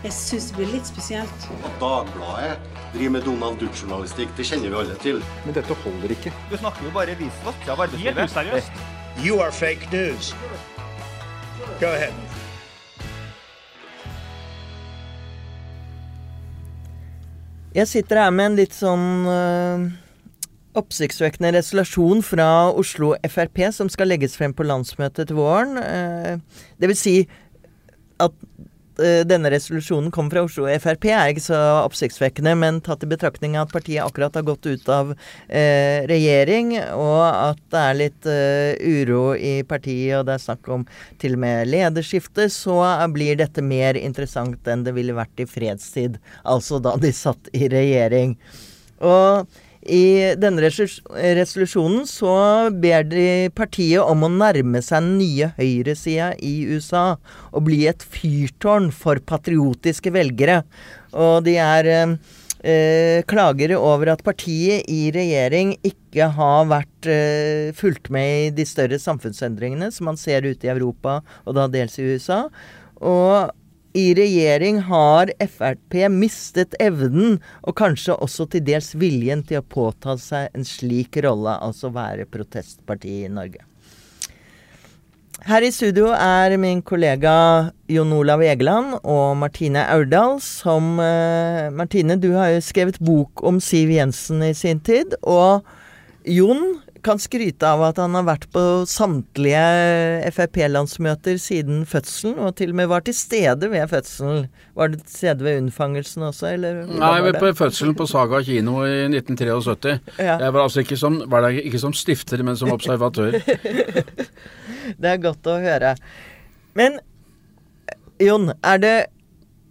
Jeg syns det blir litt spesielt. At Dagbladet driver med Donald Duck-journalistikk, det kjenner vi alle til. Men dette holder ikke. Du snakker jo bare visvask av arbeidslivet. useriøst. You are fake news. Go ahead. Jeg sitter her med en litt sånn øh, oppsiktsvekkende resolusjon fra Oslo Frp som skal legges frem på landsmøtet til våren. Uh, det vil si at øh, denne resolusjonen kom fra Oslo Frp, er ikke så oppsiktsvekkende, men tatt i betraktning at partiet akkurat har gått ut av eh, regjering, og at det er litt eh, uro i partiet, og det er snakk om til og med lederskifte, så blir dette mer interessant enn det ville vært i fredstid. Altså da de satt i regjering. Og i denne resolusjonen så ber de partiet om å nærme seg den nye høyresida i USA og bli et fyrtårn for patriotiske velgere. Og de er eh, eh, klager over at partiet i regjering ikke har vært eh, fulgt med i de større samfunnsendringene som man ser ute i Europa, og da dels i USA. Og i regjering har Frp mistet evnen, og kanskje også til dels viljen til å påta seg en slik rolle, altså være protestparti i Norge. Her i studio er min kollega Jon Olav Egeland og Martine Aurdal, som eh, Martine, du har jo skrevet bok om Siv Jensen i sin tid, og Jon kan skryte av at han har vært på samtlige Frp-landsmøter siden fødselen, og til og med var til stede ved fødselen. Var du til stede ved unnfangelsen også, eller? Nei, var på fødselen på Saga kino i 1973. Ja. Jeg var altså ikke som, var der ikke som stifter, men som observatør. Det er godt å høre. Men Jon, er det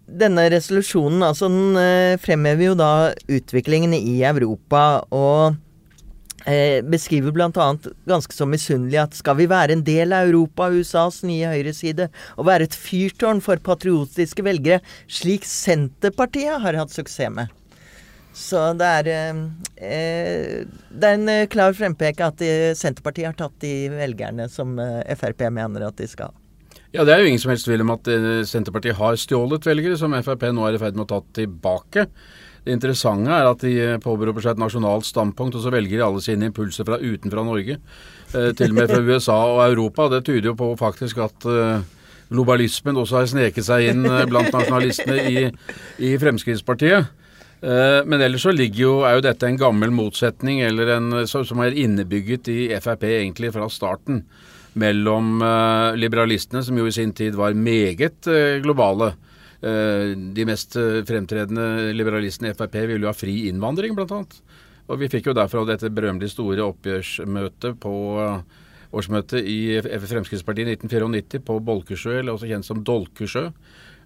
denne resolusjonen, altså den eh, fremhever jo da utviklingen i Europa og beskriver bl.a. ganske så misunnelig at skal vi være en del av Europa, og USAs nye høyreside, og være et fyrtårn for patriotiske velgere, slik Senterpartiet har hatt suksess med. Så det er, eh, eh, det er en eh, klar frempek at eh, Senterpartiet har tatt de velgerne som eh, Frp mener at de skal. Ja, det er jo ingen som helst tvil om at eh, Senterpartiet har stjålet velgere, som Frp nå er i ferd med å ta tilbake. Det interessante er at de eh, påberoper seg et nasjonalt standpunkt, og så velger de alle sine impulser fra utenfra Norge. Eh, til og med fra USA og Europa. Det tyder jo på faktisk at eh, globalismen også har sneket seg inn blant nasjonalistene i, i Fremskrittspartiet. Men ellers så jo, er jo dette en gammel motsetning en, som er innebygget i Frp egentlig fra starten. Mellom liberalistene, som jo i sin tid var meget globale. Eh, de mest eh, fremtredende liberalistene i Frp ville jo ha fri innvandring, annet. Og vi fikk jo derfor dette berømmelige store oppgjørsmøtet på eh, årsmøtet i Fremskrittspartiet i 1994 på Bolkesjø, eller også kjent som Dolkesjø.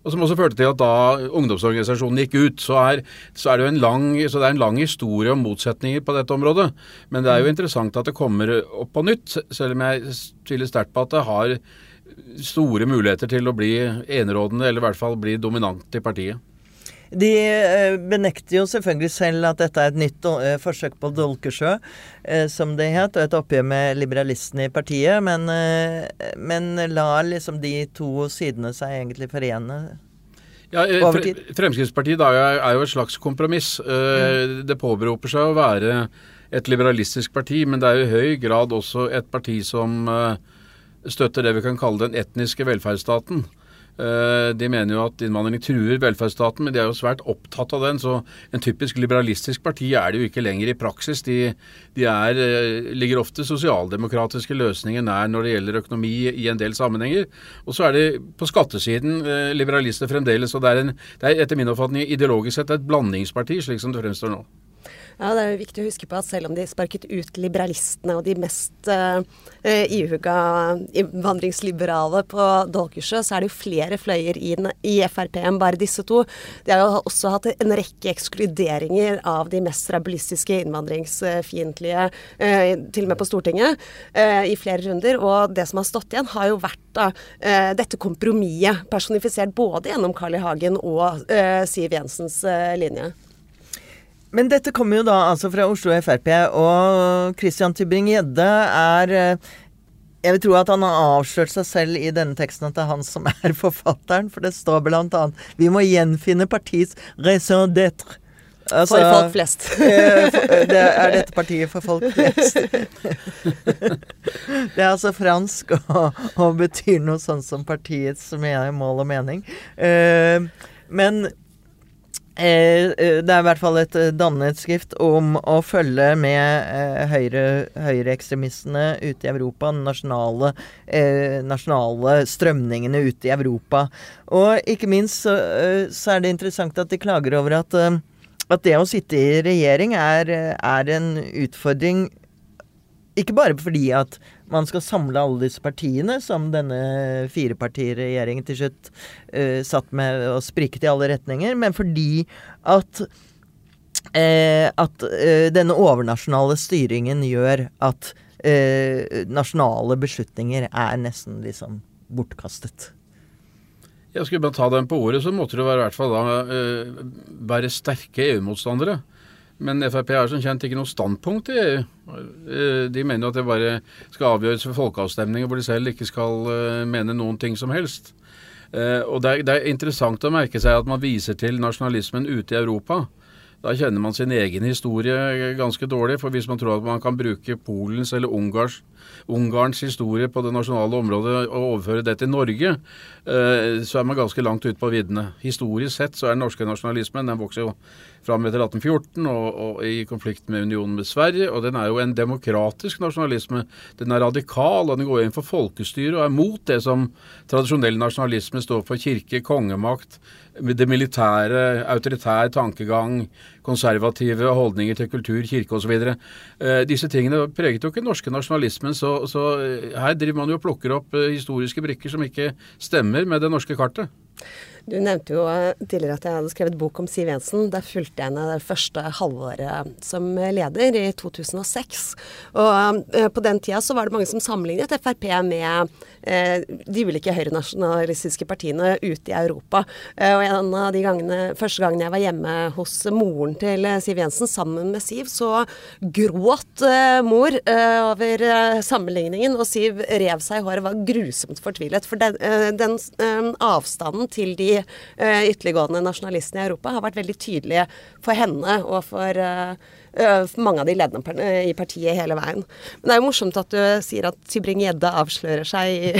Og som også førte til at da ungdomsorganisasjonen gikk ut, så er, så er det jo en lang, en lang historie om motsetninger på dette området. Men det er jo interessant at det kommer opp på nytt, selv om jeg tviler sterkt på at det har store muligheter til å bli enerådende, eller i hvert fall bli dominant i partiet. De eh, benekter jo selvfølgelig selv at dette er et nytt eh, forsøk på Dolkesjø, eh, som det het, og et oppgjør med liberalistene i partiet, men, men lar liksom de to sidene seg egentlig forene. Ja, Fre. Fremskrittspartiet er, jo et slags kompromiss. Eh, Det påberoper seg å være et liberalistisk parti, men det er jo i høy grad også et parti som eh, støtter det vi kan kalle den etniske velferdsstaten. Eh, De mener jo at innvandring truer velferdsstaten, men de er jo svært opptatt av den. Så en typisk liberalistisk parti er det jo ikke lenger i praksis. De, de er, eh, ligger ofte sosialdemokratiske løsninger nær når det gjelder økonomi i en del sammenhenger. Og så er det på skattesiden eh, liberalister fremdeles. Og det er, en, det er etter min oppfatning ideologisk sett et blandingsparti, slik som det fremstår nå. Ja, Det er viktig å huske på at selv om de sparket ut liberalistene og de mest uh, ihuga innvandringsliberale på Dolkesjø, så er det jo flere fløyer i, den- i Frp enn bare disse to. De har jo også hatt en rekke ekskluderinger av de mest rabulistiske innvandringsfiendtlige, uh, til og med på Stortinget, uh, i flere runder. Og det som har stått igjen, har jo vært da, dette kompromisset, personifisert både gjennom Carl I. Hagen og Siv Jensens linje. Men dette kommer jo da altså fra Oslo Frp, og Christian Tybring-Gjedde er eh, Jeg vil tro at han har avslørt seg selv i denne teksten at det er han som er forfatteren, for det står blant annet Vi må gjenfinne partiets raison d'être. Altså, For folk flest. eh, eh, det er dette partiet for folk flest. det er altså fransk og, og betyr noe sånn som partiets mål og mening. Men det er i hvert fall et eh, dannet skrift om å følge med eh, høyre, høyreekstremistene ute i Europa. de nasjonale, eh, nasjonale strømningene ute i Europa. Og ikke minst så, eh, så er det interessant at de klager over at, eh, at det å sitte i regjering er, eh, er en utfordring ikke bare fordi at man skal samle alle disse partiene, som denne firepartiregjeringen til slutt uh, satt med og spriket i alle retninger, men fordi at uh, at uh, denne overnasjonale styringen gjør at nasjonale beslutninger er nesten liksom bortkastet. Ja, skulle man ta dem på ordet, så måtte det være, i hvert fall da være sterke EU-motstandere. Men Frp har som kjent ikke noe standpunkt i EU. Eh, De mener at det bare skal avgjøres ved folkeavstemninger hvor de selv ikke skal eh, mene noen ting som helst. Eh, Og det er, det er interessant å merke seg at man viser til nasjonalismen ute i Europa. Da kjenner man sin egen historie ganske dårlig. For hvis man tror at man kan bruke Polens eller Ungars, Ungarns historie på det nasjonale området og overføre det til Norge, eh, så er man ganske langt ute på viddene. Historisk sett så er den norske nasjonalismen Den vokser jo fram etter 1814 og, og i konflikt med unionen med Sverige. Og den er jo en demokratisk nasjonalisme. Den er radikal, og den går inn for folkestyre og er mot det som tradisjonell nasjonalisme står for kirke, kongemakt, det militære, autoritær tankegang, konservative holdninger til kultur, kirke osv. Eh, disse tingene preget jo ikke den norske nasjonalismen, så, så eh, her driver man jo og plukker opp eh, historiske brikker som ikke stemmer med det norske kartet. Du nevnte jo eh, tidligere at jeg hadde skrevet bok om Siv Jensen. Der fulgte jeg henne det første halvåret som leder, i 2006. Og eh, på den tida så var det mange som sammenlignet Frp med eh, de ulike høyrenasjonalistiske partiene ute i Europa. Og en av de gangene, første gangen jeg var hjemme hos moren til Siv Jensen sammen med Siv, så gråt mor over sammenligningen, og Siv rev seg i håret, var grusomt fortvilet. For den, den avstanden til de eh, ytterliggående nasjonalistene i Europa har vært veldig tydelige for henne og for for mange av de ledende par- i partiet hele veien. Men det er jo morsomt at du sier at Tybring-Gjedde avslører seg i,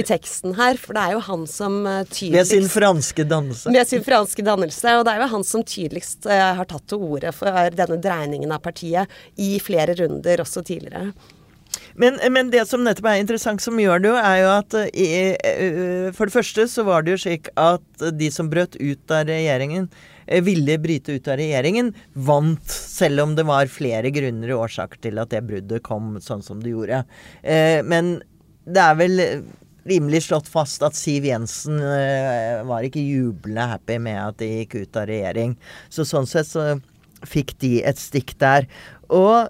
i teksten her, for det er jo han som tydeligst Med sin franske dannelse. med sin franske dannelse, og det er jo han som tydeligst har tatt til orde for denne dreiningen av partiet i flere runder også tidligere. Men, men det som nettopp er interessant som gjør det jo, er jo at eh, eh, For det første så var det jo slik at de som brøt ut av regjeringen, eh, ville bryte ut av regjeringen, vant, selv om det var flere grunner og årsaker til at det bruddet kom sånn som det gjorde. Men det er vel rimelig slått fast at Siv Jensen var ikke jublende happy med at de gikk ut av regjering. Så sånn sett så fikk de et stikk der. Og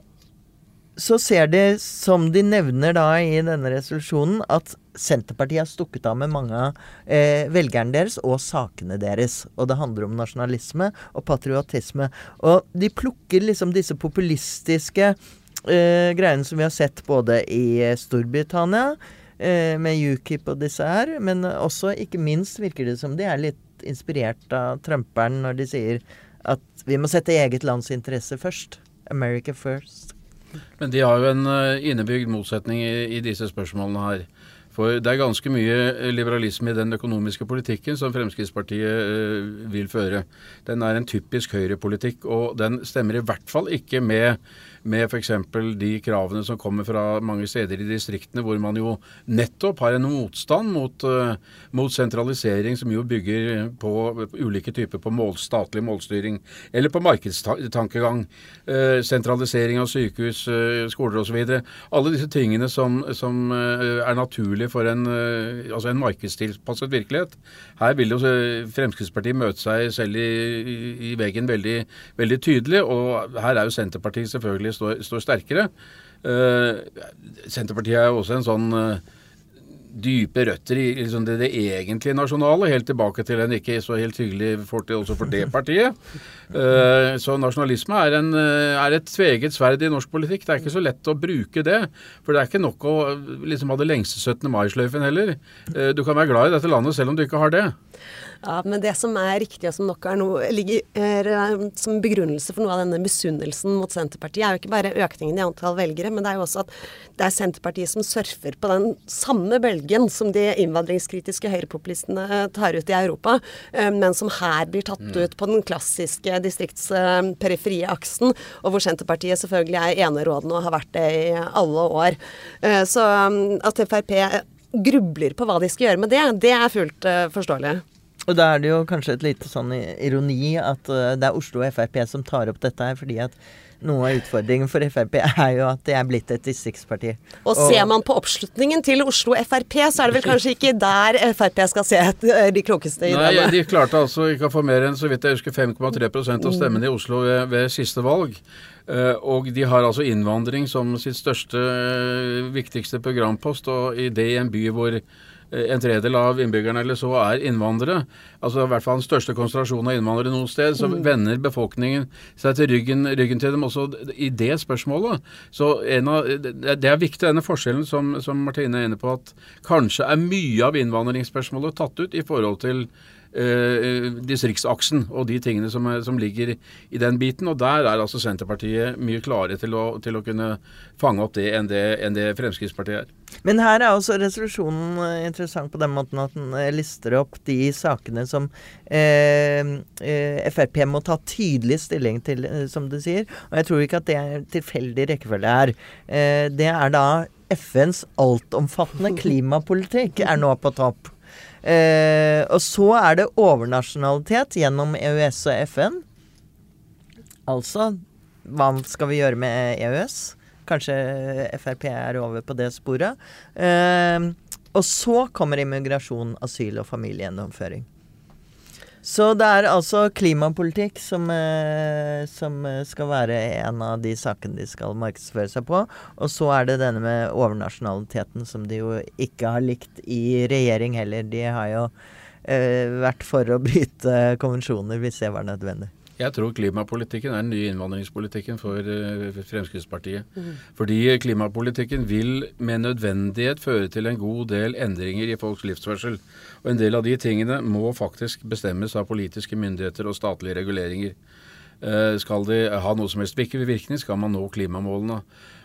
så ser de, som de nevner da i denne resolusjonen, at Senterpartiet har stukket av med mange av eh, velgerne deres og sakene deres. Og det handler om nasjonalisme og patriotisme. Og de plukker liksom disse populistiske eh, greiene som vi har sett både i eh, Storbritannia, eh, med UKIP og disse her, men også, ikke minst, virker det som de er litt inspirert av Trumperen når de sier at vi må sette eget lands interesse først. America first. Men de har jo en eh, innebygd motsetning i, i disse spørsmålene her. For det er ganske mye eh, liberalisme i den økonomiske politikken som Fremskrittspartiet eh, vil føre. Den er en typisk høyrepolitikk, og den stemmer i hvert fall ikke med med f.eks. de kravene som kommer fra mange steder i distriktene, hvor man jo nettopp har en motstand mot, eh, mot sentralisering, som jo bygger på ulike typer på mål, statlig målstyring, eller på markedstankegang. Eh, sentralisering av sykehus, eh, skoler osv. Alle disse tingene som, som er naturlige for en, altså en markedstilpasset virkelighet. Her vil jo Fremskrittspartiet møte seg selv i, i, i veggen veldig, veldig tydelig, og her er jo Senterpartiet selvfølgelig står, står sterkere. Eh, Senterpartiet er jo også en sånn eh, dype røtter i liksom det, det, egentlige nasjonale, helt tilbake til en ikke så helt hyggelig fortid også for det partiet. Uh, så nasjonalisme er, en, er et tveget sverd i norsk politikk. Det er ikke så lett å bruke det. For det er ikke nok å liksom ha det lengste 17. mai-sløyfen heller. Uh, du kan være glad i dette landet selv om du ikke har det. Ja, Men det som er riktig, og som nok er noe, ligger er, som begrunnelse for noe av denne misunnelsen mot Senterpartiet, er jo ikke bare økningen i antall velgere, men det er jo også at det er Senterpartiet som surfer på den samme bølgen som de innvandringskritiske høyrepopulistene tar ut i Europa, eh, men som her blir tatt mm. ut på den klassiske distriktsperifrie aksen, og hvor Senterpartiet selvfølgelig er enerådende og har vært det i alle år. Eh, så mm, at Frp grubler på hva de skal gjøre med det, det er fullt forståelig. Og da er det jo kanskje et lite sånn ironi at uh, det er Oslo Frp som tar opp dette her, fordi at noe av utfordringen for Frp er jo at det er blitt et distriktsparti. Og, og ser man på oppslutningen til Oslo Frp, så er det vel kanskje ikke der Frp skal se eh, de klokeste ideene. Nei. De klarte altså ikke å få mer enn så vidt jeg husker 5,3 av stemmene i Oslo ved, ved siste valg. Uh, og de har altså innvandring som sitt største, uh, viktigste programpost, og i det i en by hvor Eh, en tredjedel av innbyggerne eller så er innvandrere, altså i hvert fall den største konsentrasjonen av innvandrere noe sted, så mm. vender befolkningen seg til ryggen, ryggen, til dem også i det spørsmålet. Så av, Det er viktig, denne forskjellen som, som Martine er inne på, at kanskje er mye av innvandringsspørsmålet tatt ut i forhold til Uh, distriktsaksen og de tingene som, som, ligger i den biten. Og der er altså Senterpartiet mye klarere til å, til å kunne fange opp det enn, det enn det Fremskrittspartiet er. Men her er også resolusjonen eh, interessant på den måten at den eh, lister opp de sakene som eh, eh Frp må ta tydelig stilling til, som du sier. Og jeg tror ikke at det er tilfeldig rekkefølge her. Eh, det er da FNs altomfattende klimapolitikk er nå på topp. Eh, og så er det overnasjonalitet gjennom EØS og FN. Altså hva skal vi gjøre med EØS? Kanskje Frp er over på det sporet. Eh, og så kommer immigrasjon, asyl og familiegjennomføring. Så det er altså klimapolitikk som, eh, som, skal være en av de sakene de skal markedsføre seg på. Og så er det denne med overnasjonaliteten som de jo ikke har likt i regjering heller. De har jo eh, vært for å bryte konvensjoner hvis det var nødvendig. Jeg tror klimapolitikken er den nye innvandringspolitikken for uh, Fremskrittspartiet. Mm. Fordi klimapolitikken vil med nødvendighet føre til en god del endringer i folks livsførsel. Og en del av de tingene må faktisk bestemmes av politiske myndigheter og statlige reguleringer. Uh, skal de ha noe som helst virkning, skal man nå klimamålene.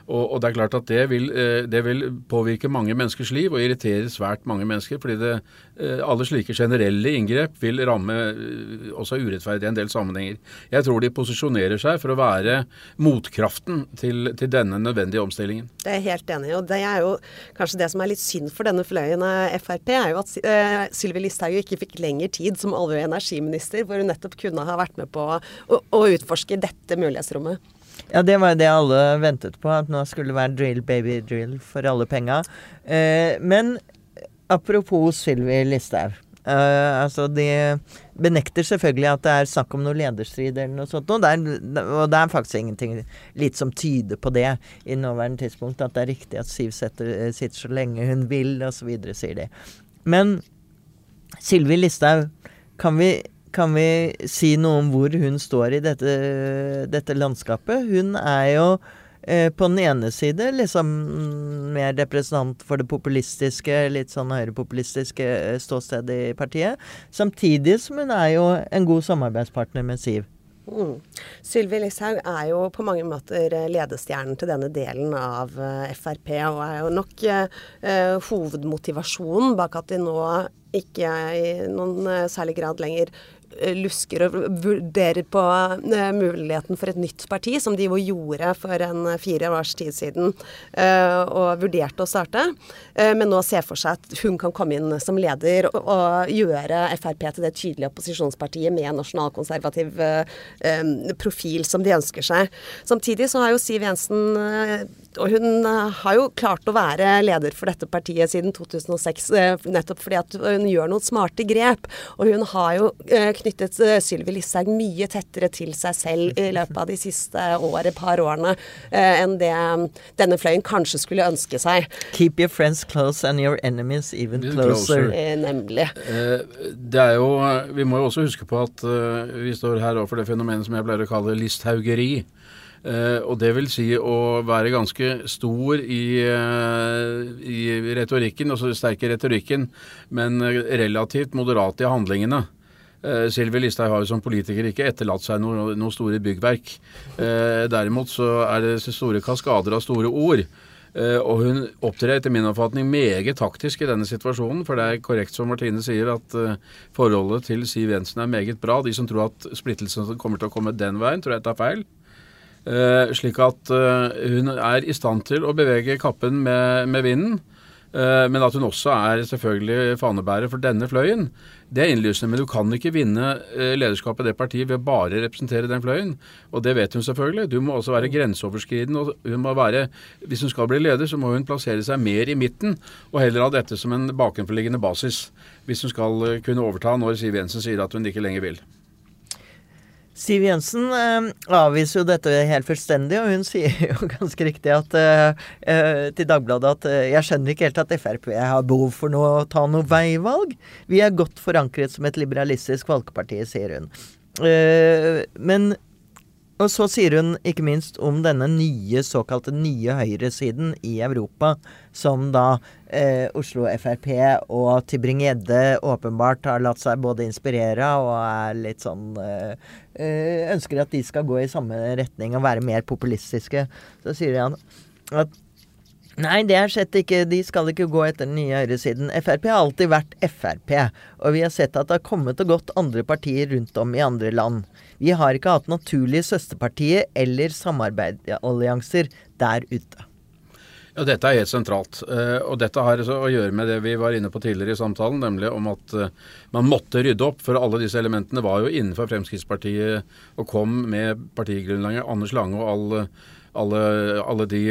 Og, og, det er klart at det vil, eh, det vil, påvirke mange menneskers liv og irritere svært mange mennesker. fordi det, eh, alle slike generelle inngrep vil ramme eh, også urettferdig i en del sammenhenger. Jeg tror de posisjonerer seg for å være motkraften til, til denne nødvendige omstillingen. Det er jeg helt enig i. Og det er jo kanskje det som er litt synd for denne fløyen av Frp, er jo at uh, Sylvi Listhaug ikke fikk lengre tid som olje- og energiminister, hvor hun nettopp kunne ha vært med på å, å utforske dette mulighetsrommet. Ja, det var jo det alle ventet på, at nå skulle det være drill, baby drill for alle penga. Eh, men apropos Sylvi Listhaug. Uh, altså De benekter selvfølgelig at det er snakk om noe lederstrid eller noe sånt. Og det, er, og det er faktisk ingenting litt som tyder på det i nåværende tidspunkt. At det er riktig at Siv setter, sitter så lenge hun vil, osv., sier de. Men Sylvi Listhaug, kan vi kan vi si noe om hvor hun står i dette, dette landskapet? Hun er jo eh, på den ene side liksom mer representant for det populistiske, litt sånn høyrepopulistiske eh, ståstedet i partiet. Samtidig som hun er jo en god samarbeidspartner med Siv. Mm. Sylvi Listhaug er jo på mange måter eh, ledestjernen til denne delen av uh, Frp, og er jo nok eh, hovedmotivasjonen bak at de nå ikke i noen særlig grad lenger Eh, lusker og vurderer på uh, muligheten for et nytt parti, som de jo gjorde for en fire års tid siden, og vurderte å starte. Men nå ser for seg at hun kan komme inn som leder og gjøre Frp til det tydelige opposisjonspartiet med en nasjonalkonservativ profil som de ønsker seg. Samtidig så har jo Siv Jensen og hun har jo klart å være leder for dette partiet siden 2006, nettopp fordi at hun gjør noen smarte grep. Og hun har jo knyttet uh, Sylvi Listhaug mye tettere til seg selv i løpet av de siste året, par årene, uh, enn det um, denne fløyen kanskje skulle ønske seg. Keep your friends close and your enemies even closer. closer. Eh, nemlig. det er jo Vi må jo også huske på at vi står her overfor det fenomenet som jeg pleier å kalle listhaugeri. Uh, og det vil si å være ganske stor i, uh, i retorikken, altså sterk i retorikken, men relativt moderat i handlingene. Uh, Sylvi Listhaug har jo som politiker ikke etterlatt seg noen noe store byggverk. Uh, derimot så er det store kaskader av store ord. Uh, og hun opptrer etter min oppfatning meget taktisk i denne situasjonen. For det er korrekt som Martine sier, at forholdet til Siv Jensen er meget bra. De som tror at splittelsen kommer til å komme den veien, tror jeg tar feil. Slik at hun er i stand til å bevege kappen med, med vinden. Uh, men at hun også er selvfølgelig fanebærer for denne fløyen, det er innlysende. Men du kan ikke vinne lederskapet i det partiet ved bare å representere den fløyen. Og det vet hun selvfølgelig. Du må også være grenseoverskridende. og hun må være, Hvis hun skal bli leder, så må hun plassere seg mer i midten, og heller ha dette som en bakenforliggende basis. Hvis hun skal kunne overta når Siv Jensen sier at hun ikke lenger vil. Siv Jensen eh, avviser jo dette helt fullstendig, og hun sier jo ganske riktig at, eh, til Dagbladet at eh, jeg skjønner ikke helt at Frp har behov for noe, å ta noe veivalg. Vi er godt forankret som et liberalistisk folkeparti, sier hun. Eh, men og så sier hun ikke minst om denne nye såkalte nye høyresiden i Europa, som da eh, Oslo Frp og Tybring-Gjedde åpenbart har latt seg både inspirere og er litt sånn eh, eh, Ønsker at de skal gå i samme retning og være mer populistiske. Så sier han at Nei, det er slett ikke. De skal ikke gå etter den nye høyresiden. Frp har alltid vært Frp, og vi har sett at det har kommet og gått andre partier rundt om i andre land. Vi har ikke hatt naturlige søsterpartier eller samarbeidsallianser der ute. Ja, Dette er helt sentralt. Uh, og dette har å gjøre med det vi var inne på tidligere i samtalen, nemlig om at uh, man måtte rydde opp. For alle disse elementene var jo innenfor Fremskrittspartiet og kom med partigrunnlaget Anders Lange og alle, alle, alle de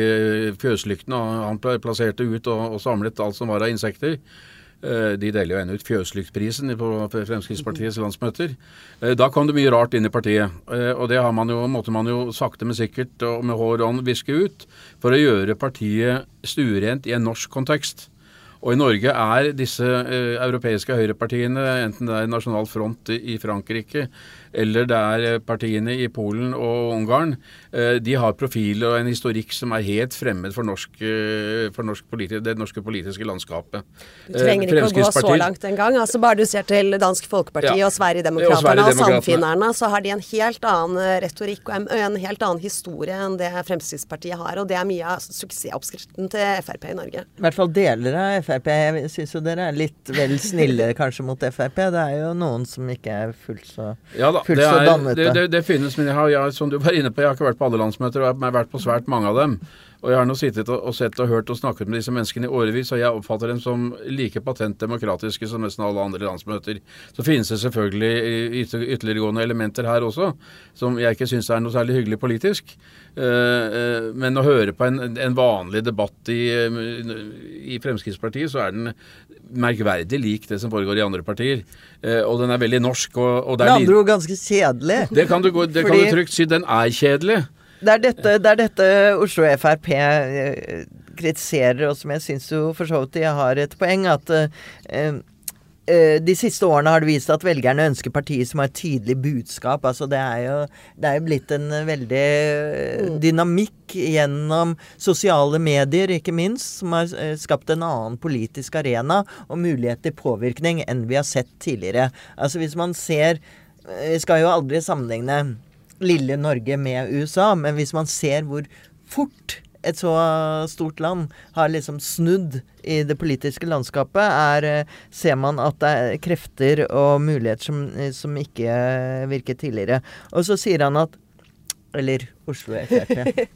fjøslyktene han plasserte ut og, og samlet alt som var av insekter. De deler jo ennå ut Fjøslyktprisen på Fremskrittspartiets landsmøter. Da kom det mye rart inn i partiet. Og det man jo, måtte man jo sakte, men sikkert og med hår og viske ut for å gjøre partiet stuerent i en norsk kontekst. Og i Norge er disse eh, europeiske høyrepartiene, enten det er Nasjonal Front i Frankrike eller det er partiene i Polen og Ungarn, eh, de har profil og en historikk som er helt fremmed for, norsk, for norsk politi det norske politiske landskapet. Du trenger ikke å gå så langt engang. Altså, bare du ser til Dansk Folkeparti ja. og Sverigedemokraterna og, og Sannfinnerne, så har de en helt annen retorikk og en, en helt annen historie enn det Fremskrittspartiet har. Og det er mye av suksessoppskriften til Frp i Norge. I hvert fall deler av Frp. Jeg syns jo dere er litt vel snille kanskje mot Frp. Det er jo noen som ikke er fullt så ja da, fullt så dannete. Det, det, det, finnes, men jeg har, jeg, som du var inne på, jeg har ikke vært på alle landsmøter, og jeg har vært på svært mange av dem. Og jeg har nå sittet og, og, sett og hørt og snakket med disse menneskene i årevis, og jeg oppfatter dem som like patent demokratiske som nesten alle andre landsmøter. Så finnes det selvfølgelig ytterliggående elementer her også, som jeg ikke syns er noe særlig hyggelig politisk. Uh, uh, men å høre på en, en vanlig debatt i, i, Fremskrittspartiet, så er den merkverdig lik det som foregår i andre partier. Eh, og den er veldig norsk. Og, og er Med andre ord ganske kjedelig. Det kan du, det Fordi... kan du trygt si. Den er kjedelig. Det er dette, det er dette Oslo Frp eh, kritiserer, og som jeg syns jo for så vidt de har et poeng, at eh, de siste årene har det vist at velgerne ønsker partier som har et tydelig budskap. Altså det er jo det er jo blitt en veldig mm. dynamikk gjennom sosiale medier, ikke minst, som har skapt en annen politisk arena og mulighet til påvirkning enn vi har sett tidligere. Altså hvis man ser Vi skal jo aldri sammenligne lille Norge med USA, men hvis man ser hvor fort et så stort land har liksom snudd i det politiske landskapet, er, eh, ser man at det er krefter og muligheter som, som ikke virket tidligere. Og så sier han at eller Oslo Frp.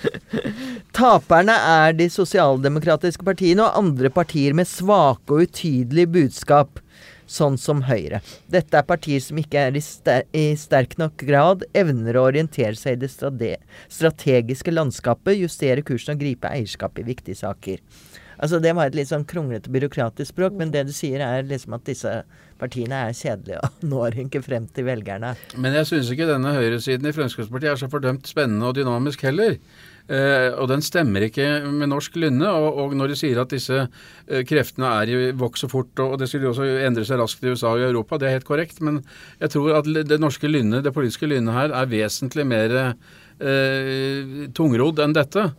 Taperne er de sosialdemokratiske partiene og andre partier med svake og utydelige budskap sånn som Høyre. Dette er partier som ikke er i, ster i sterk nok grad evner å orientere seg i det strategiske landskapet, justere kursen og gripe eierskap i viktige saker. Altså Det var et litt sånn kronglete byråkratisk språk, men det du sier er liksom at disse partiene er kjedelige og når ikke frem til velgerne. Men jeg syns ikke denne høyresiden i Fremskrittspartiet er så fordømt spennende og dynamisk heller. Eh, og den stemmer ikke med norsk lynne. Og, og når de sier at disse eh, kreftene er, vokser fort, og, det skulle jo også endre seg raskt i USA og i Europa, det er helt korrekt. Men jeg tror at det norske lynnet, det politiske lynnet her, er vesentlig mer eh, tungrodd enn dette.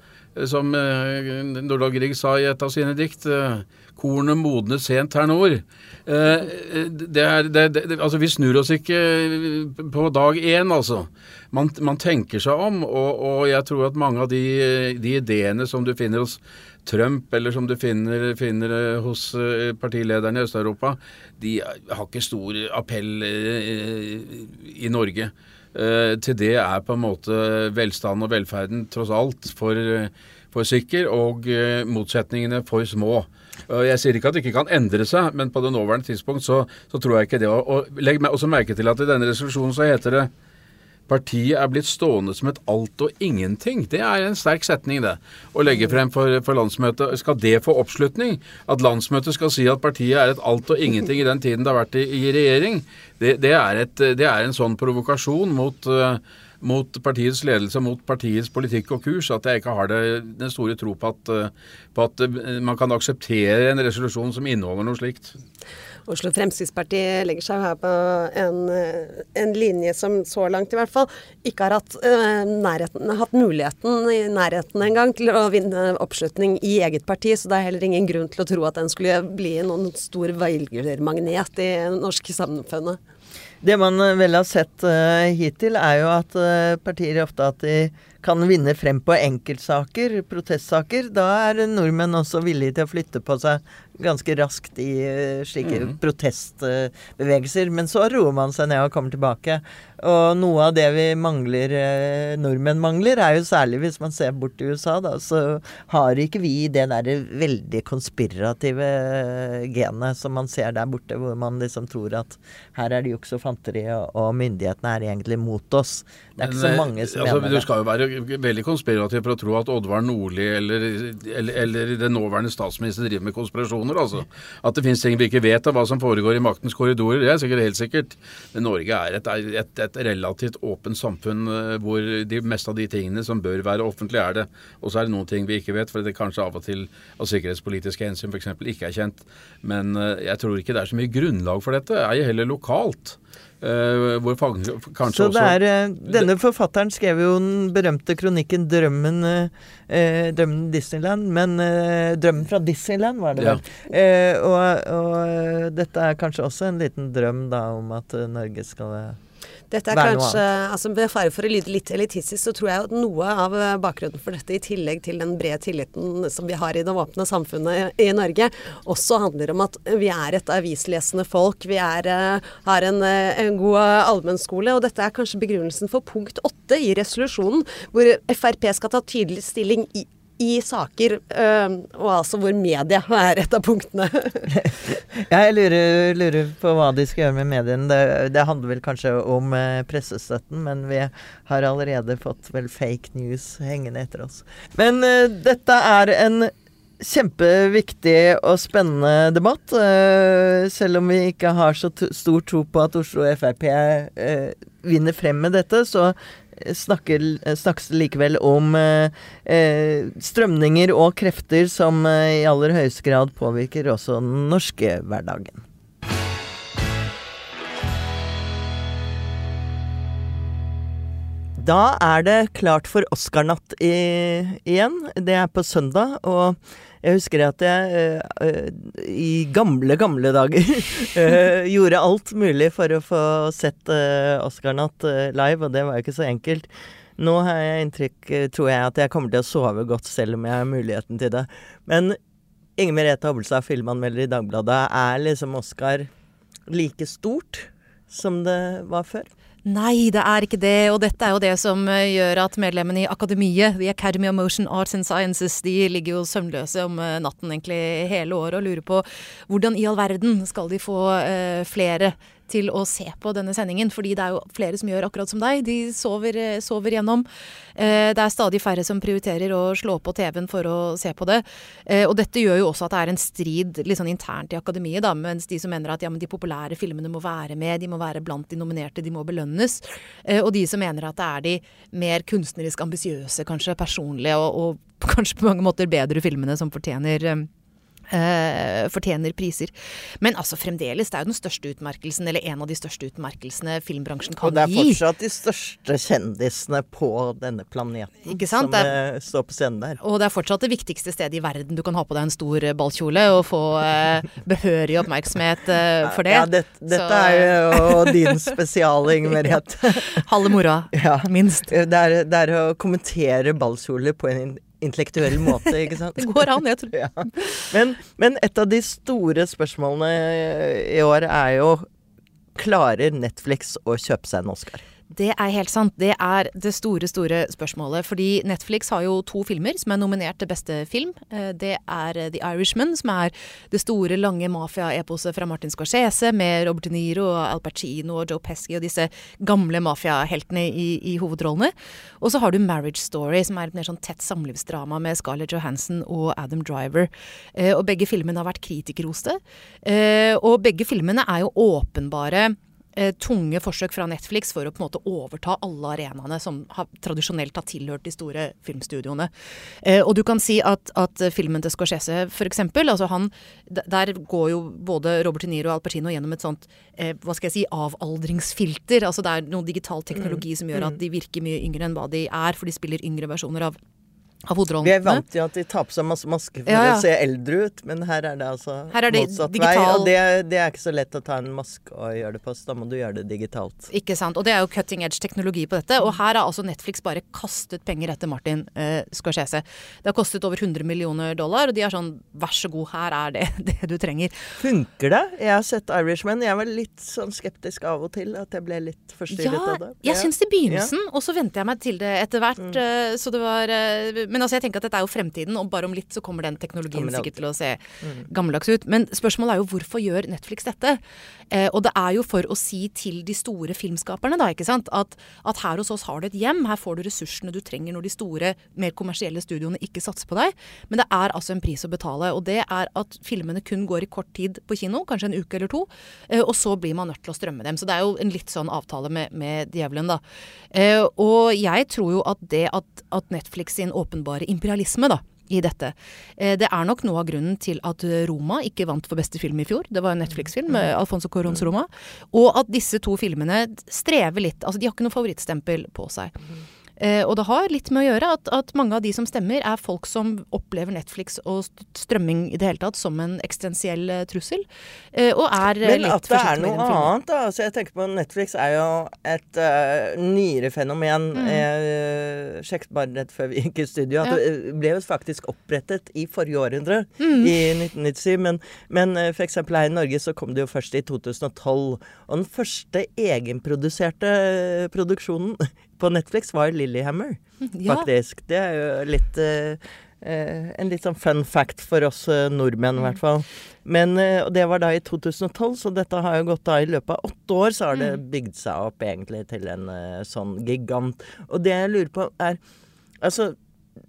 Som eh, Nordahl Grieg sa i et av sine dikt, eh, 'Kornet modne sent her nord'. Eh, det er, det, det, altså Vi snur oss ikke på dag én, altså. Man, man tenker seg om, og, og jeg tror at mange av de, de ideene som du finner hos Trump, eller som du finner, finner eh, hos eh, partilederne i Øst-Europa, de har ikke stor appell eh, i Norge. Eh, til det er på en måte velstanden og velferden tross alt for, for sikker, og eh, motsetningene for små. Og Jeg sier ikke at det ikke kan endre seg, men på det nåværende tidspunkt så, så tror jeg ikke det. Og, Legg også merke til at i denne resolusjonen så heter det Partiet er blitt stående som et alt og ingenting. Det er en sterk setning, det. Å legge frem for, for landsmøtet. Skal det få oppslutning? At landsmøtet skal si at partiet er et alt og ingenting i den tiden det har vært i, i regjering, det, det, er et, det er en sånn provokasjon mot eh, mot partiets ledelse, mot partiets politikk og kurs, at jeg ikke har det, den store tro på at, eh, på at eh, man kan akseptere en resolusjon som inneholder noe slikt. Oslo Fremskrittsparti legger seg her på en, eh, en linje som så langt i hvert fall ikke har hatt, nærheten, hatt muligheten i nærheten engang til å vinne oppslutning i eget parti, så det er heller ingen grunn til å tro at den skulle bli noen stor velgermagnet i norsk samfunnet. Det man eh, vel har sett uh, hittil, er jo at uh, partier ofte at de kan vinne frem på enkeltsaker, protestsaker. Da er nordmenn også villige til å flytte på seg ganske raskt i slike slike protestbevegelser. Men så roer man seg ned og kommer tilbake. Og noe av det vi mangler, eh, nordmenn mangler, er jo særlig hvis man ser bort til USA, da, så har ikke vi det derre veldig konspirative eh, genet som man ser der borte, hvor man liksom tror at her er det juks og fanteri, og, myndighetene er egentlig mot oss. Det er ikke så eh, mange som altså, mener Du skal jo være veldig konspirativ for å tro at Oddvar Nordli eller, eller, eller den nåværende statsminister driver med konspirasjoner. altså. At det finnes ting vi ikke vet av hva som foregår i maktens korridorer, det er sikkert helt sikkert. Men Norge er et, et, et relativt åpent samfunn eh, hvor de meste av de tingene som bør være offentlige, er det. Og så er det noen ting vi ikke vet, for det kanskje av og til av sikkerhetspolitiske hensyn f.eks. ikke er kjent. Men eh, jeg tror ikke det er så mye grunnlag for dette. Jo heller lokalt. Eh, kanskje Så det også er, eh, denne forfatteren skrev jo den berømte kronikken 'Drømmen, eh, eh, drømmen Disneyland', men eh, 'Drømmen fra Disneyland' var det Ja. vel. Eh, og og dette er kanskje også en liten drøm da om at Norge skal Dette er kanskje, altså Med fare for å lyde litt elitistisk, så tror jeg at noe av eh, bakgrunnen for dette, i tillegg til den brede tilliten som vi har i det åpne samfunnet i, Norge, også handler om at vi er et avislesende folk. Vi er, eh, har en, eh, en god allmennskole. Og dette er kanskje begrunnelsen for punkt åtte i resolusjonen, hvor Frp skal ta tydelig stilling i i saker, og altså hvor media er et av punktene. Jeg lurer, lurer på hva de skal gjøre med mediene. Det, det handler vel kanskje om eh, pressestøtten, men vi har allerede fått vel fake news hengende etter oss. Men eh, dette er en kjempeviktig og spennende debatt. eh, selv om vi ikke har så stor tro på at Oslo Frp eh, vinner frem med dette, så snakker, snakkes likevel om eh, eh, strømninger og krefter som eh, i aller høyeste grad påvirker også den norske hverdagen. Da er det klart for Oscar-natt igjen. Det er på søndag, og jeg husker at jeg uh, i gamle, gamle dager uh, gjorde alt mulig for å få sett Oscar-natt live, og det var jo ikke så enkelt. Nå har jeg inntrykk, tror jeg, at jeg kommer til å sove godt selv om jeg har muligheten til det. Men Inger Merete Hobbelstad, filmanmelder i Dagbladet, er liksom Oscar like stort som det var før? Nei, det er ikke det. Og dette er jo det som eh, gjør at medlemmene i akademiet, The Academy of Motion Arts and Sciences, de ligger jo søvnløse om eh, natten egentlig hele året og lurer på hvordan i all verden skal de få eh, flere til å se på denne sendingen. Fordi det er jo flere som gjør akkurat som deg. De sover, eh, sover gjennom. Eh, det er stadig færre som prioriterer å slå på TV-en for å se på det. Eh, og dette gjør jo også at det er en strid litt sånn internt i akademiet, da, mens de som mener at ja, men de populære filmene må være med, de må være blant de nominerte, de må belønnes. Og de som mener at det er de mer kunstnerisk ambisiøse, kanskje personlige og, og kanskje på mange måter bedre filmene som fortjener eh, fortjener priser. Men altså fremdeles, det er jo den største utmerkelsen, eller en av de største utmerkelsene filmbransjen kan gi. Og det er fortsatt de største kjendisene på denne planeten Ikke sant? som er- eh, står på scenen der. Og det er fortsatt det viktigste stedet i verden du kan ha på deg en stor eh, ballkjole og få uh, behørig oppmerksomhet uh, for det. Ja, det, dette Så- er jo din spesial, Inger Merete. Halve moroa, Ja. minst. Det er, det er å kommentere ballkjoler på en intellektuell måte, ikke sant? Det går an, jeg tror. Ja. Men, men et av de store spørsmålene i år er jo Klarer Netflix å kjøpe seg en Oscar? Det er helt sant. Det er det store, store spørsmålet. Fordi Netflix har jo to filmer som er nominert til beste film. Eh, Det er eh, The Irishman, som er det store, lange mafia-eposet fra Martin Scorsese, med Robert De Niro, og Al Pacino og Joe Pesci og disse gamle mafiaheltene i, i hovedrollene. Og så har du Marriage Story, som er et mer sånn tett samlivsdrama med Scarlett Johansson og Adam Driver. Eh, Og begge filmene har vært kritikerroste. Og begge filmene er jo åpenbare eh, tunge forsøk fra Netflix for å på en måte overta alle arenaene som har, tradisjonelt har tilhørt de store filmstudioene. Eh, og du kan si at, at filmen til Scorsese eksempel, altså han, der går jo både Robert De Niro og Al Pacino gjennom et sånt eh, hva skal jeg si, avaldringsfilter. Altså det er noe digital teknologi som gjør at de virker mye yngre enn hva de er, for de spiller yngre versjoner av Vi er vant til at de tar på seg masse masker for Ja, ja. å se eldre ut, men her er det altså er det motsatt vei. Og det, det er ikke så lett å ta en maske og gjøre det på, så da må du gjøre det digitalt. Ikke sant. Og det er jo cutting edge teknologi på dette. Og her har altså Netflix bare kastet penger etter Martin eh, Scorsese. Det har kostet over 100 millioner dollar, og de er sånn vær så god, her er det det du trenger. Funker det? Jeg har sett Irishman. Jeg var litt sånn skeptisk av og til, at jeg ble litt forstyrret Ja, av det. jeg syns det i begynnelsen, og så venter jeg meg til det etter hvert. Mm. Så det var eh, Men altså, jeg tenker at dette er jo fremtiden, og bare om litt så kommer den teknologien sikkert til å se gammeldags ut. Men spørsmålet er jo hvorfor gjør Netflix dette? Eh, og det er jo for å si til de store filmskaperne, da, ikke sant, at, at her hos oss har du et hjem, her får du ressursene du trenger når de store, mer kommersielle studioene ikke satser på deg. Men det er altså en pris å betale, og det er at filmene kun går i kort tid på kino, kanskje en uke eller to, eh, og så blir man nødt til å strømme dem. Så det er jo en litt sånn avtale med, med djevelen, da. Eh, og jeg tror jo at det at, at Netflix sin åpenbare imperialisme, da, i dette. Eh, Det er nok noe av grunnen til at Roma ikke vant for beste film i fjor. Det var en Netflix-film, med Alfonso Corons Roma. Og at disse to filmene strever litt. Altså, de har ikke noe favorittstempel på seg. Eh, og det har litt med å gjøre at, at mange av de som stemmer, er folk som opplever Netflix og strømming i det hele tatt som en eksistensiell eh, trussel. Eh, og er Men litt at det er noe annet, da. Altså, jeg tenker på Netflix er jo et uh, nyere fenomen. Mm. Jeg sjekket bare rett før vi gikk i studio at det uh, ble jo faktisk opprettet i forrige århundre, Mm. i 1997. Men, men eksempel her i Norge så kom det jo først i 2012. Og den første egenproduserte produksjonen på Netflix var Lillehammer, Ja. faktisk. Det er jo litt uh, en litt sånn fun fact for oss uh, nordmenn, i hvert fall. Men, uh, og det var da i 2012, så dette har jo gått da i løpet av åtte år, så har det bygd seg opp egentlig til en sånn gigant. Og det jeg lurer på er Altså,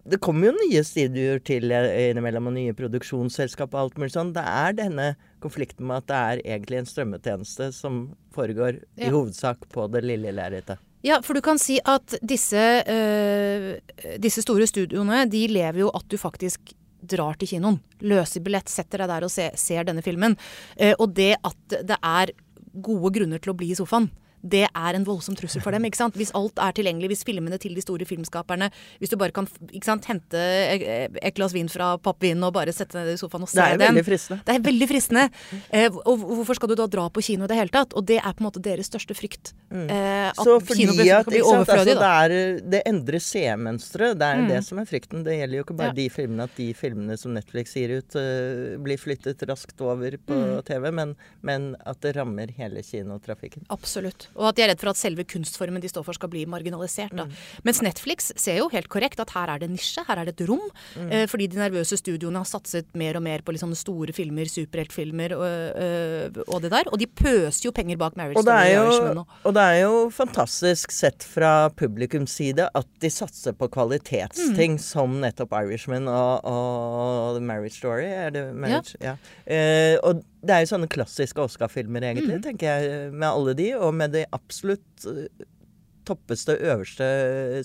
det kommer jo nye studioer til innimellom, og nye produksjonsselskap og alt mulig sånn. Det er denne konflikten med at det er egentlig en strømmetjeneste som foregår i hovedsak på det lille lerretet. Ja, for du kan si at disse, øh, disse store studioene, de lever jo at du faktisk drar til kinoen. Løser billett, setter deg der og se, ser denne filmen. Eh, og det at det er gode grunner til å bli i sofaen. Det er en voldsom trussel for dem. ikke sant? Hvis alt er tilgjengelig, hvis filmene til de store filmskaperne Hvis du bare kan ikke sant, hente et glass vin fra pappvin og bare sette deg i sofaen og se Det er den veldig fristende. Det er veldig fristende. Eh, og hvorfor skal du da dra på kino i det hele tatt? Og det er på en måte deres største frykt. Eh, at Mm. Så fordi at skal bli overflødig. altså, det, er, det endrer seermønsteret. Det er Mm. det som er frykten. Det gjelder jo ikke bare Ja. de filmene at de filmene som Netflix gir ut, uh, blir flyttet raskt over på Mm. TV, men, men at det rammer hele kinotrafikken. Absolutt. Og at de er redd for at selve kunstformen de står for skal bli marginalisert. Da. Mens Netflix ser jo helt korrekt at her er det nisje, her er det et rom. Eh, fordi de nervøse studioene har satset mer og mer på liksom store filmer, superheltfilmer og, øh, og det der. Og de pøser jo penger bak Marriage Og det, Story jo, og det er jo fantastisk sett fra publikums side at de satser på kvalitetsting Mm. som nettopp Irishman og, og Marriage Story. Er det Marriage? Ja. Eh, og det er jo sånne klassiske Oscar-filmer, egentlig, Mm. tenker jeg, med alle de. Og med de absolutt eh, toppeste, øverste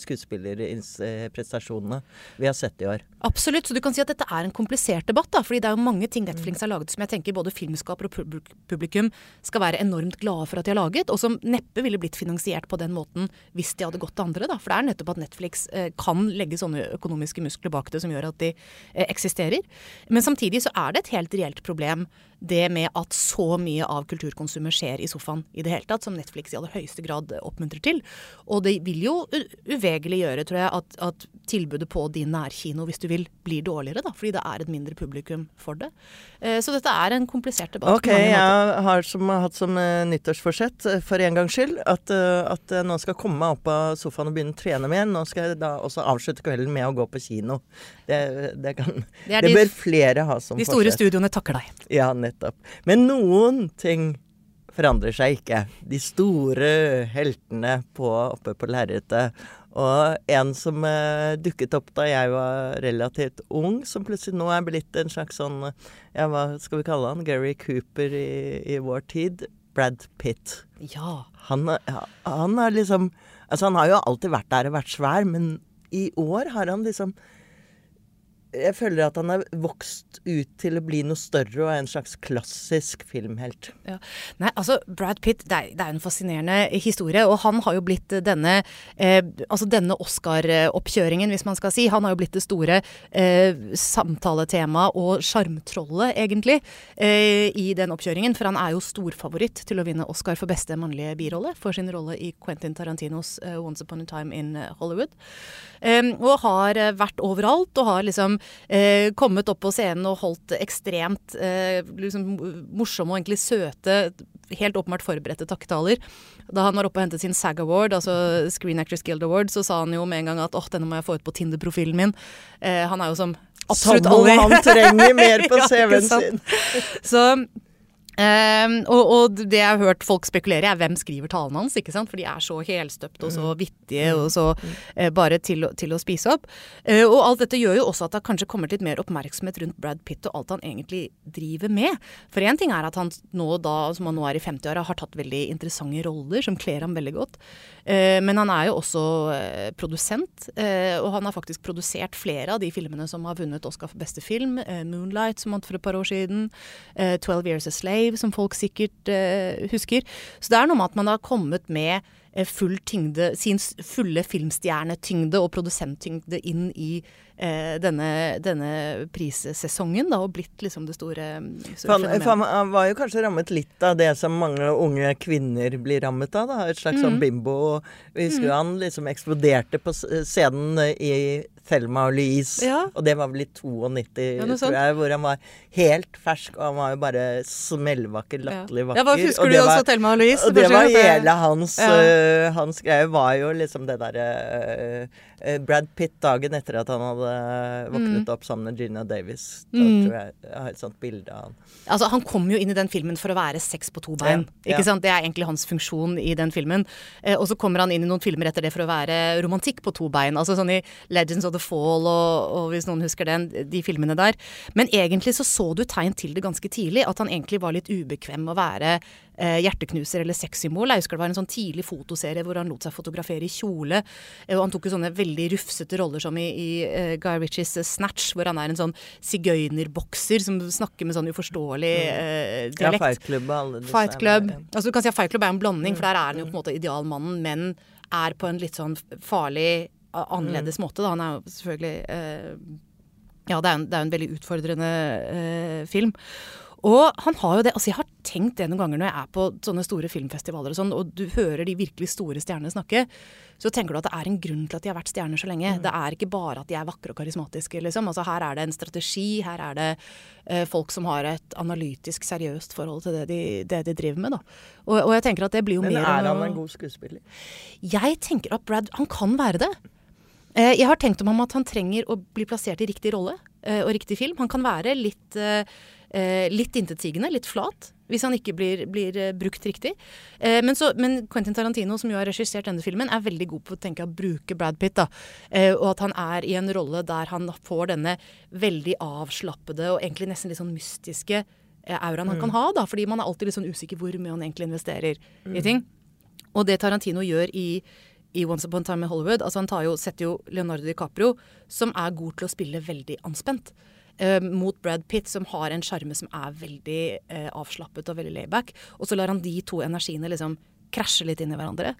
skuespillerprestasjonene vi har sett i år. Absolutt. Så du kan si at dette er en komplisert debatt. da, fordi det er jo mange ting Netflix har laget som jeg tenker både filmskaper og publikum skal være enormt glade for at de har laget, og som neppe ville blitt finansiert på den måten hvis de hadde gått til andre. da. For det er nettopp at Netflix eh, kan legge sånne økonomiske muskler bak det som gjør at de eh, eksisterer. Men samtidig så er det et helt reelt problem det med at så mye av kulturkonsumet skjer i sofaen i det hele tatt, som Netflix i aller høyeste grad oppmuntrer til. Og det vil jo uvegerlig gjøre, tror jeg, at, at tilbudet på din nærkino, hvis du vil, blir dårligere, da, fordi det er et mindre publikum for det. Eh, Så dette er en komplisert debatt. Ok, jeg har som, hatt som eh, nyttårsforsett eh, for en gangs skyld at, at jeg nå skal komme meg opp av sofaen og begynne å trene med igjen. Nå skal jeg da også avslutte kvelden med å gå på kino. Det, det, kan, Det det de- bør flere ha som forsett. De store forsett. studioene takker deg. Ja, nettopp. Men noen ting forandrer seg ikke. De store heltene på, oppe på lerretet. Og en som eh, dukket opp da jeg var relativt ung, som plutselig nå er blitt en slags sånn Ja, hva skal vi kalle han? Gary Cooper i, i vår tid. Brad Pitt. Ja. Han, han har liksom Altså, han har jo alltid vært der og vært svær, men i år har han liksom jeg føler at han er vokst ut til å bli noe større og er en slags klassisk filmhelt. Ja. Nei, altså Brad Pitt, det er, det er en fascinerende historie. Og han har jo blitt denne eh, altså denne Oscar-oppkjøringen, hvis man skal si. Han har jo blitt det store eh, samtaletemaet og sjarmtrollet, egentlig, eh, i den oppkjøringen. For han er jo storfavoritt til å vinne Oscar for beste mannlige birolle for sin rolle i Quentin Tarantinos uh, Once Upon a Time in Hollywood. Og har eh, vært overalt og har liksom eh, kommet opp på scenen og holdt ekstremt eh, liksom morsomme og egentlig søte, helt åpenbart forberedte takketaler. Da han var oppe og hentet sin SAG Award, altså Screen Actors Guild Award, så sa han jo med en gang at åh, denne må jeg få ut på Tinder-profilen min. Eh, han er jo som absolutt Som om alle han trenger mer på CV-en sin. Så ehm, og, og det jeg har hørt folk spekulere, er hvem skriver talene hans. ikke sant? For de er så helstøpte og så vittige og så uh, bare til, til å spise opp. Uh, og alt dette gjør jo også at det kanskje kommer litt mer oppmerksomhet rundt Brad Pitt og alt han egentlig driver med. For én ting er at han nå da, som han nå er i 50-åra, har tatt veldig interessante roller som kler ham veldig godt. Uh, men han er jo også produsent, og han har faktisk produsert flere av de filmene som har vunnet Oscar for beste film. 'Moonlight', som vant for et par år siden. 'Twelve Years a Slave', som folk sikkert eh, husker. Så det er noe med at man har kommet med eh, full tyngde, sin fulle filmstjernetyngde og produsenttyngde inn i eh, denne, denne prissesongen, da, og blitt liksom det store, store For for han, var jo kanskje rammet litt av det som mange unge kvinner blir rammet av. Da. Et slags Mm. sånn bimbo. Vi husker mm. han liksom eksploderte på scenen i Thelma og Louise. Ja. Og det var vel i 92, Ja, tror jeg, hvor han var helt fersk. Og han var jo bare smellvakker, latterlig vakker. Ja, hva husker og du også Thelma og Louise? Og det var hele hans Ja. uh, Hans greie var jo liksom det derre Brad Pitt dagen etter at han hadde våknet opp sammen med Gina Davis. Da Mm. tror jeg jeg har et sånt bilde av han. Altså, han kom jo inn i den filmen for å være sex på to bein. Ja, ja. sant? Det er egentlig hans funksjon i den filmen. Eh, og så kommer han inn i noen filmer etter det for å være romantikk på to bein. Altså sånn i Legends of the Fall og, og hvis noen husker den, de filmene der. Men egentlig så så du tegn til det ganske tidlig, at han egentlig var litt ubekvem med å være eh, hjerteknuser eller sexsymbol. Jeg husker det var en sånn tidlig fotoserie hvor han lot seg fotografere i kjole. Eh, og han tok jo sånne veldig rufsete roller som i, i eh, Guy Ritchies Snatch, hvor han er en sånn sigøynerbokser som snakker med sånn uforståelig eh, Ja. Fight Club og alle disse Fight Club. ja. Altså du kan si at Fight Club er en blanding, for der er han jo på en måte idealmannen, men er på en litt sånn farlig, annerledes måte. Da. Han er jo selvfølgelig eh, Ja, det er, en, det er en veldig utfordrende eh, film. Og han har jo det Altså, jeg har tenkt det noen ganger når jeg er på sånne store filmfestivaler og sånn, og du hører de virkelig store stjernene snakke, så tenker du at det er en grunn til at de har vært stjerner så lenge. Det er ikke bare at de er vakre og karismatiske, liksom. Altså her er det en strategi, her er det eh, folk som har et analytisk, seriøst forhold til det de, det de driver med, da. Og, og jeg tenker at det blir jo Men mer er han en god skuespiller? Jeg tenker at Brad Han kan være det. Eh, Jeg har tenkt om ham at han trenger å bli plassert i riktig rolle eh, og riktig film. Han kan være litt, eh, litt intetsigende, litt flat, hvis han ikke blir, blir eh, brukt riktig. Eh, Men, så, men Quentin Tarantino, som jo har regissert denne filmen, er veldig god på å tenke å bruke Brad Pitt. da. Eh, Og at han er i en rolle der han får denne veldig avslappede og egentlig nesten litt sånn mystiske eh, auraen han kan ha. da, Fordi man er alltid litt sånn usikker hvor mye han egentlig investerer i ting. Og det Tarantino gjør i, i Once Upon a Time in Hollywood altså Han tar jo, setter jo Leonardo DiCaprio, som er god til å spille veldig anspent, mot Brad Pitt, som har en sjarme som er veldig eh, avslappet og veldig layback. Og så lar han de to energiene liksom krasje litt inn i hverandre.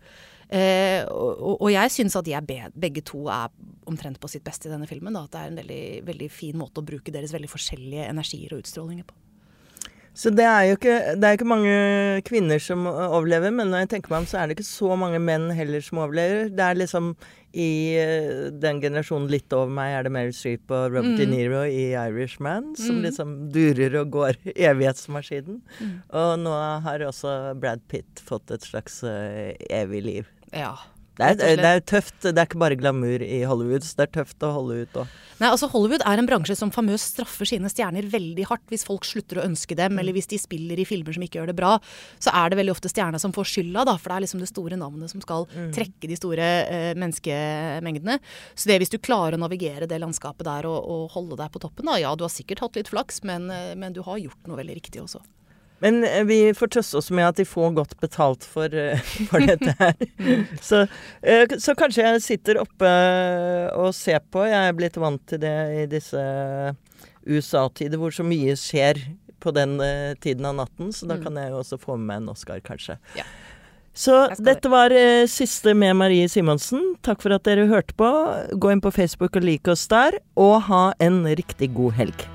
Eh, og, og- jeg syns at be, begge to er omtrent på sitt beste i denne filmen. Da, at det er en veldig, veldig fin måte å bruke deres veldig forskjellige energier og utstrålinger på. Så det er jo ikke, det er ikke mange kvinner som overlever, men når jeg tenker meg om, så er det ikke så mange menn heller som overlever. Det er liksom i eh, den generasjonen litt over meg er det Meryl Streep og Robert De Niro i Irishman, som liksom durer og går evighetsmaskinen. Og nå har også Brad Pitt fått et slags eh, evig liv. Ja, Det er, det er tøft. Det er ikke bare glamour i Hollywood, så det er tøft å holde ut òg. Nei, altså Hollywood er en bransje som famøst straffer sine stjerner veldig hardt hvis folk slutter å ønske dem, eller hvis de spiller i filmer som ikke gjør det bra. Så er det veldig ofte stjerna som får skylda, da, for det er liksom det store navnet som skal trekke de store eh, menneskemengdene. Så det hvis du klarer å navigere det landskapet der og, og holde deg på toppen, da, ja, du har sikkert hatt litt flaks, men, eh, men du har gjort noe veldig riktig også. Men eh, vi får trøste oss med at de får godt betalt for, eh, for dette her. så, eh, så kanskje jeg sitter oppe og ser på. Jeg er blitt vant til det i disse USA-tider hvor så mye skjer på den tiden av natten, så da kan jeg jo også få med meg en Oscar, kanskje. Ja. Så dette var eh, siste med Marie Simonsen. Takk for at dere hørte på. Gå inn på Facebook og lik oss der, og ha en riktig god helg.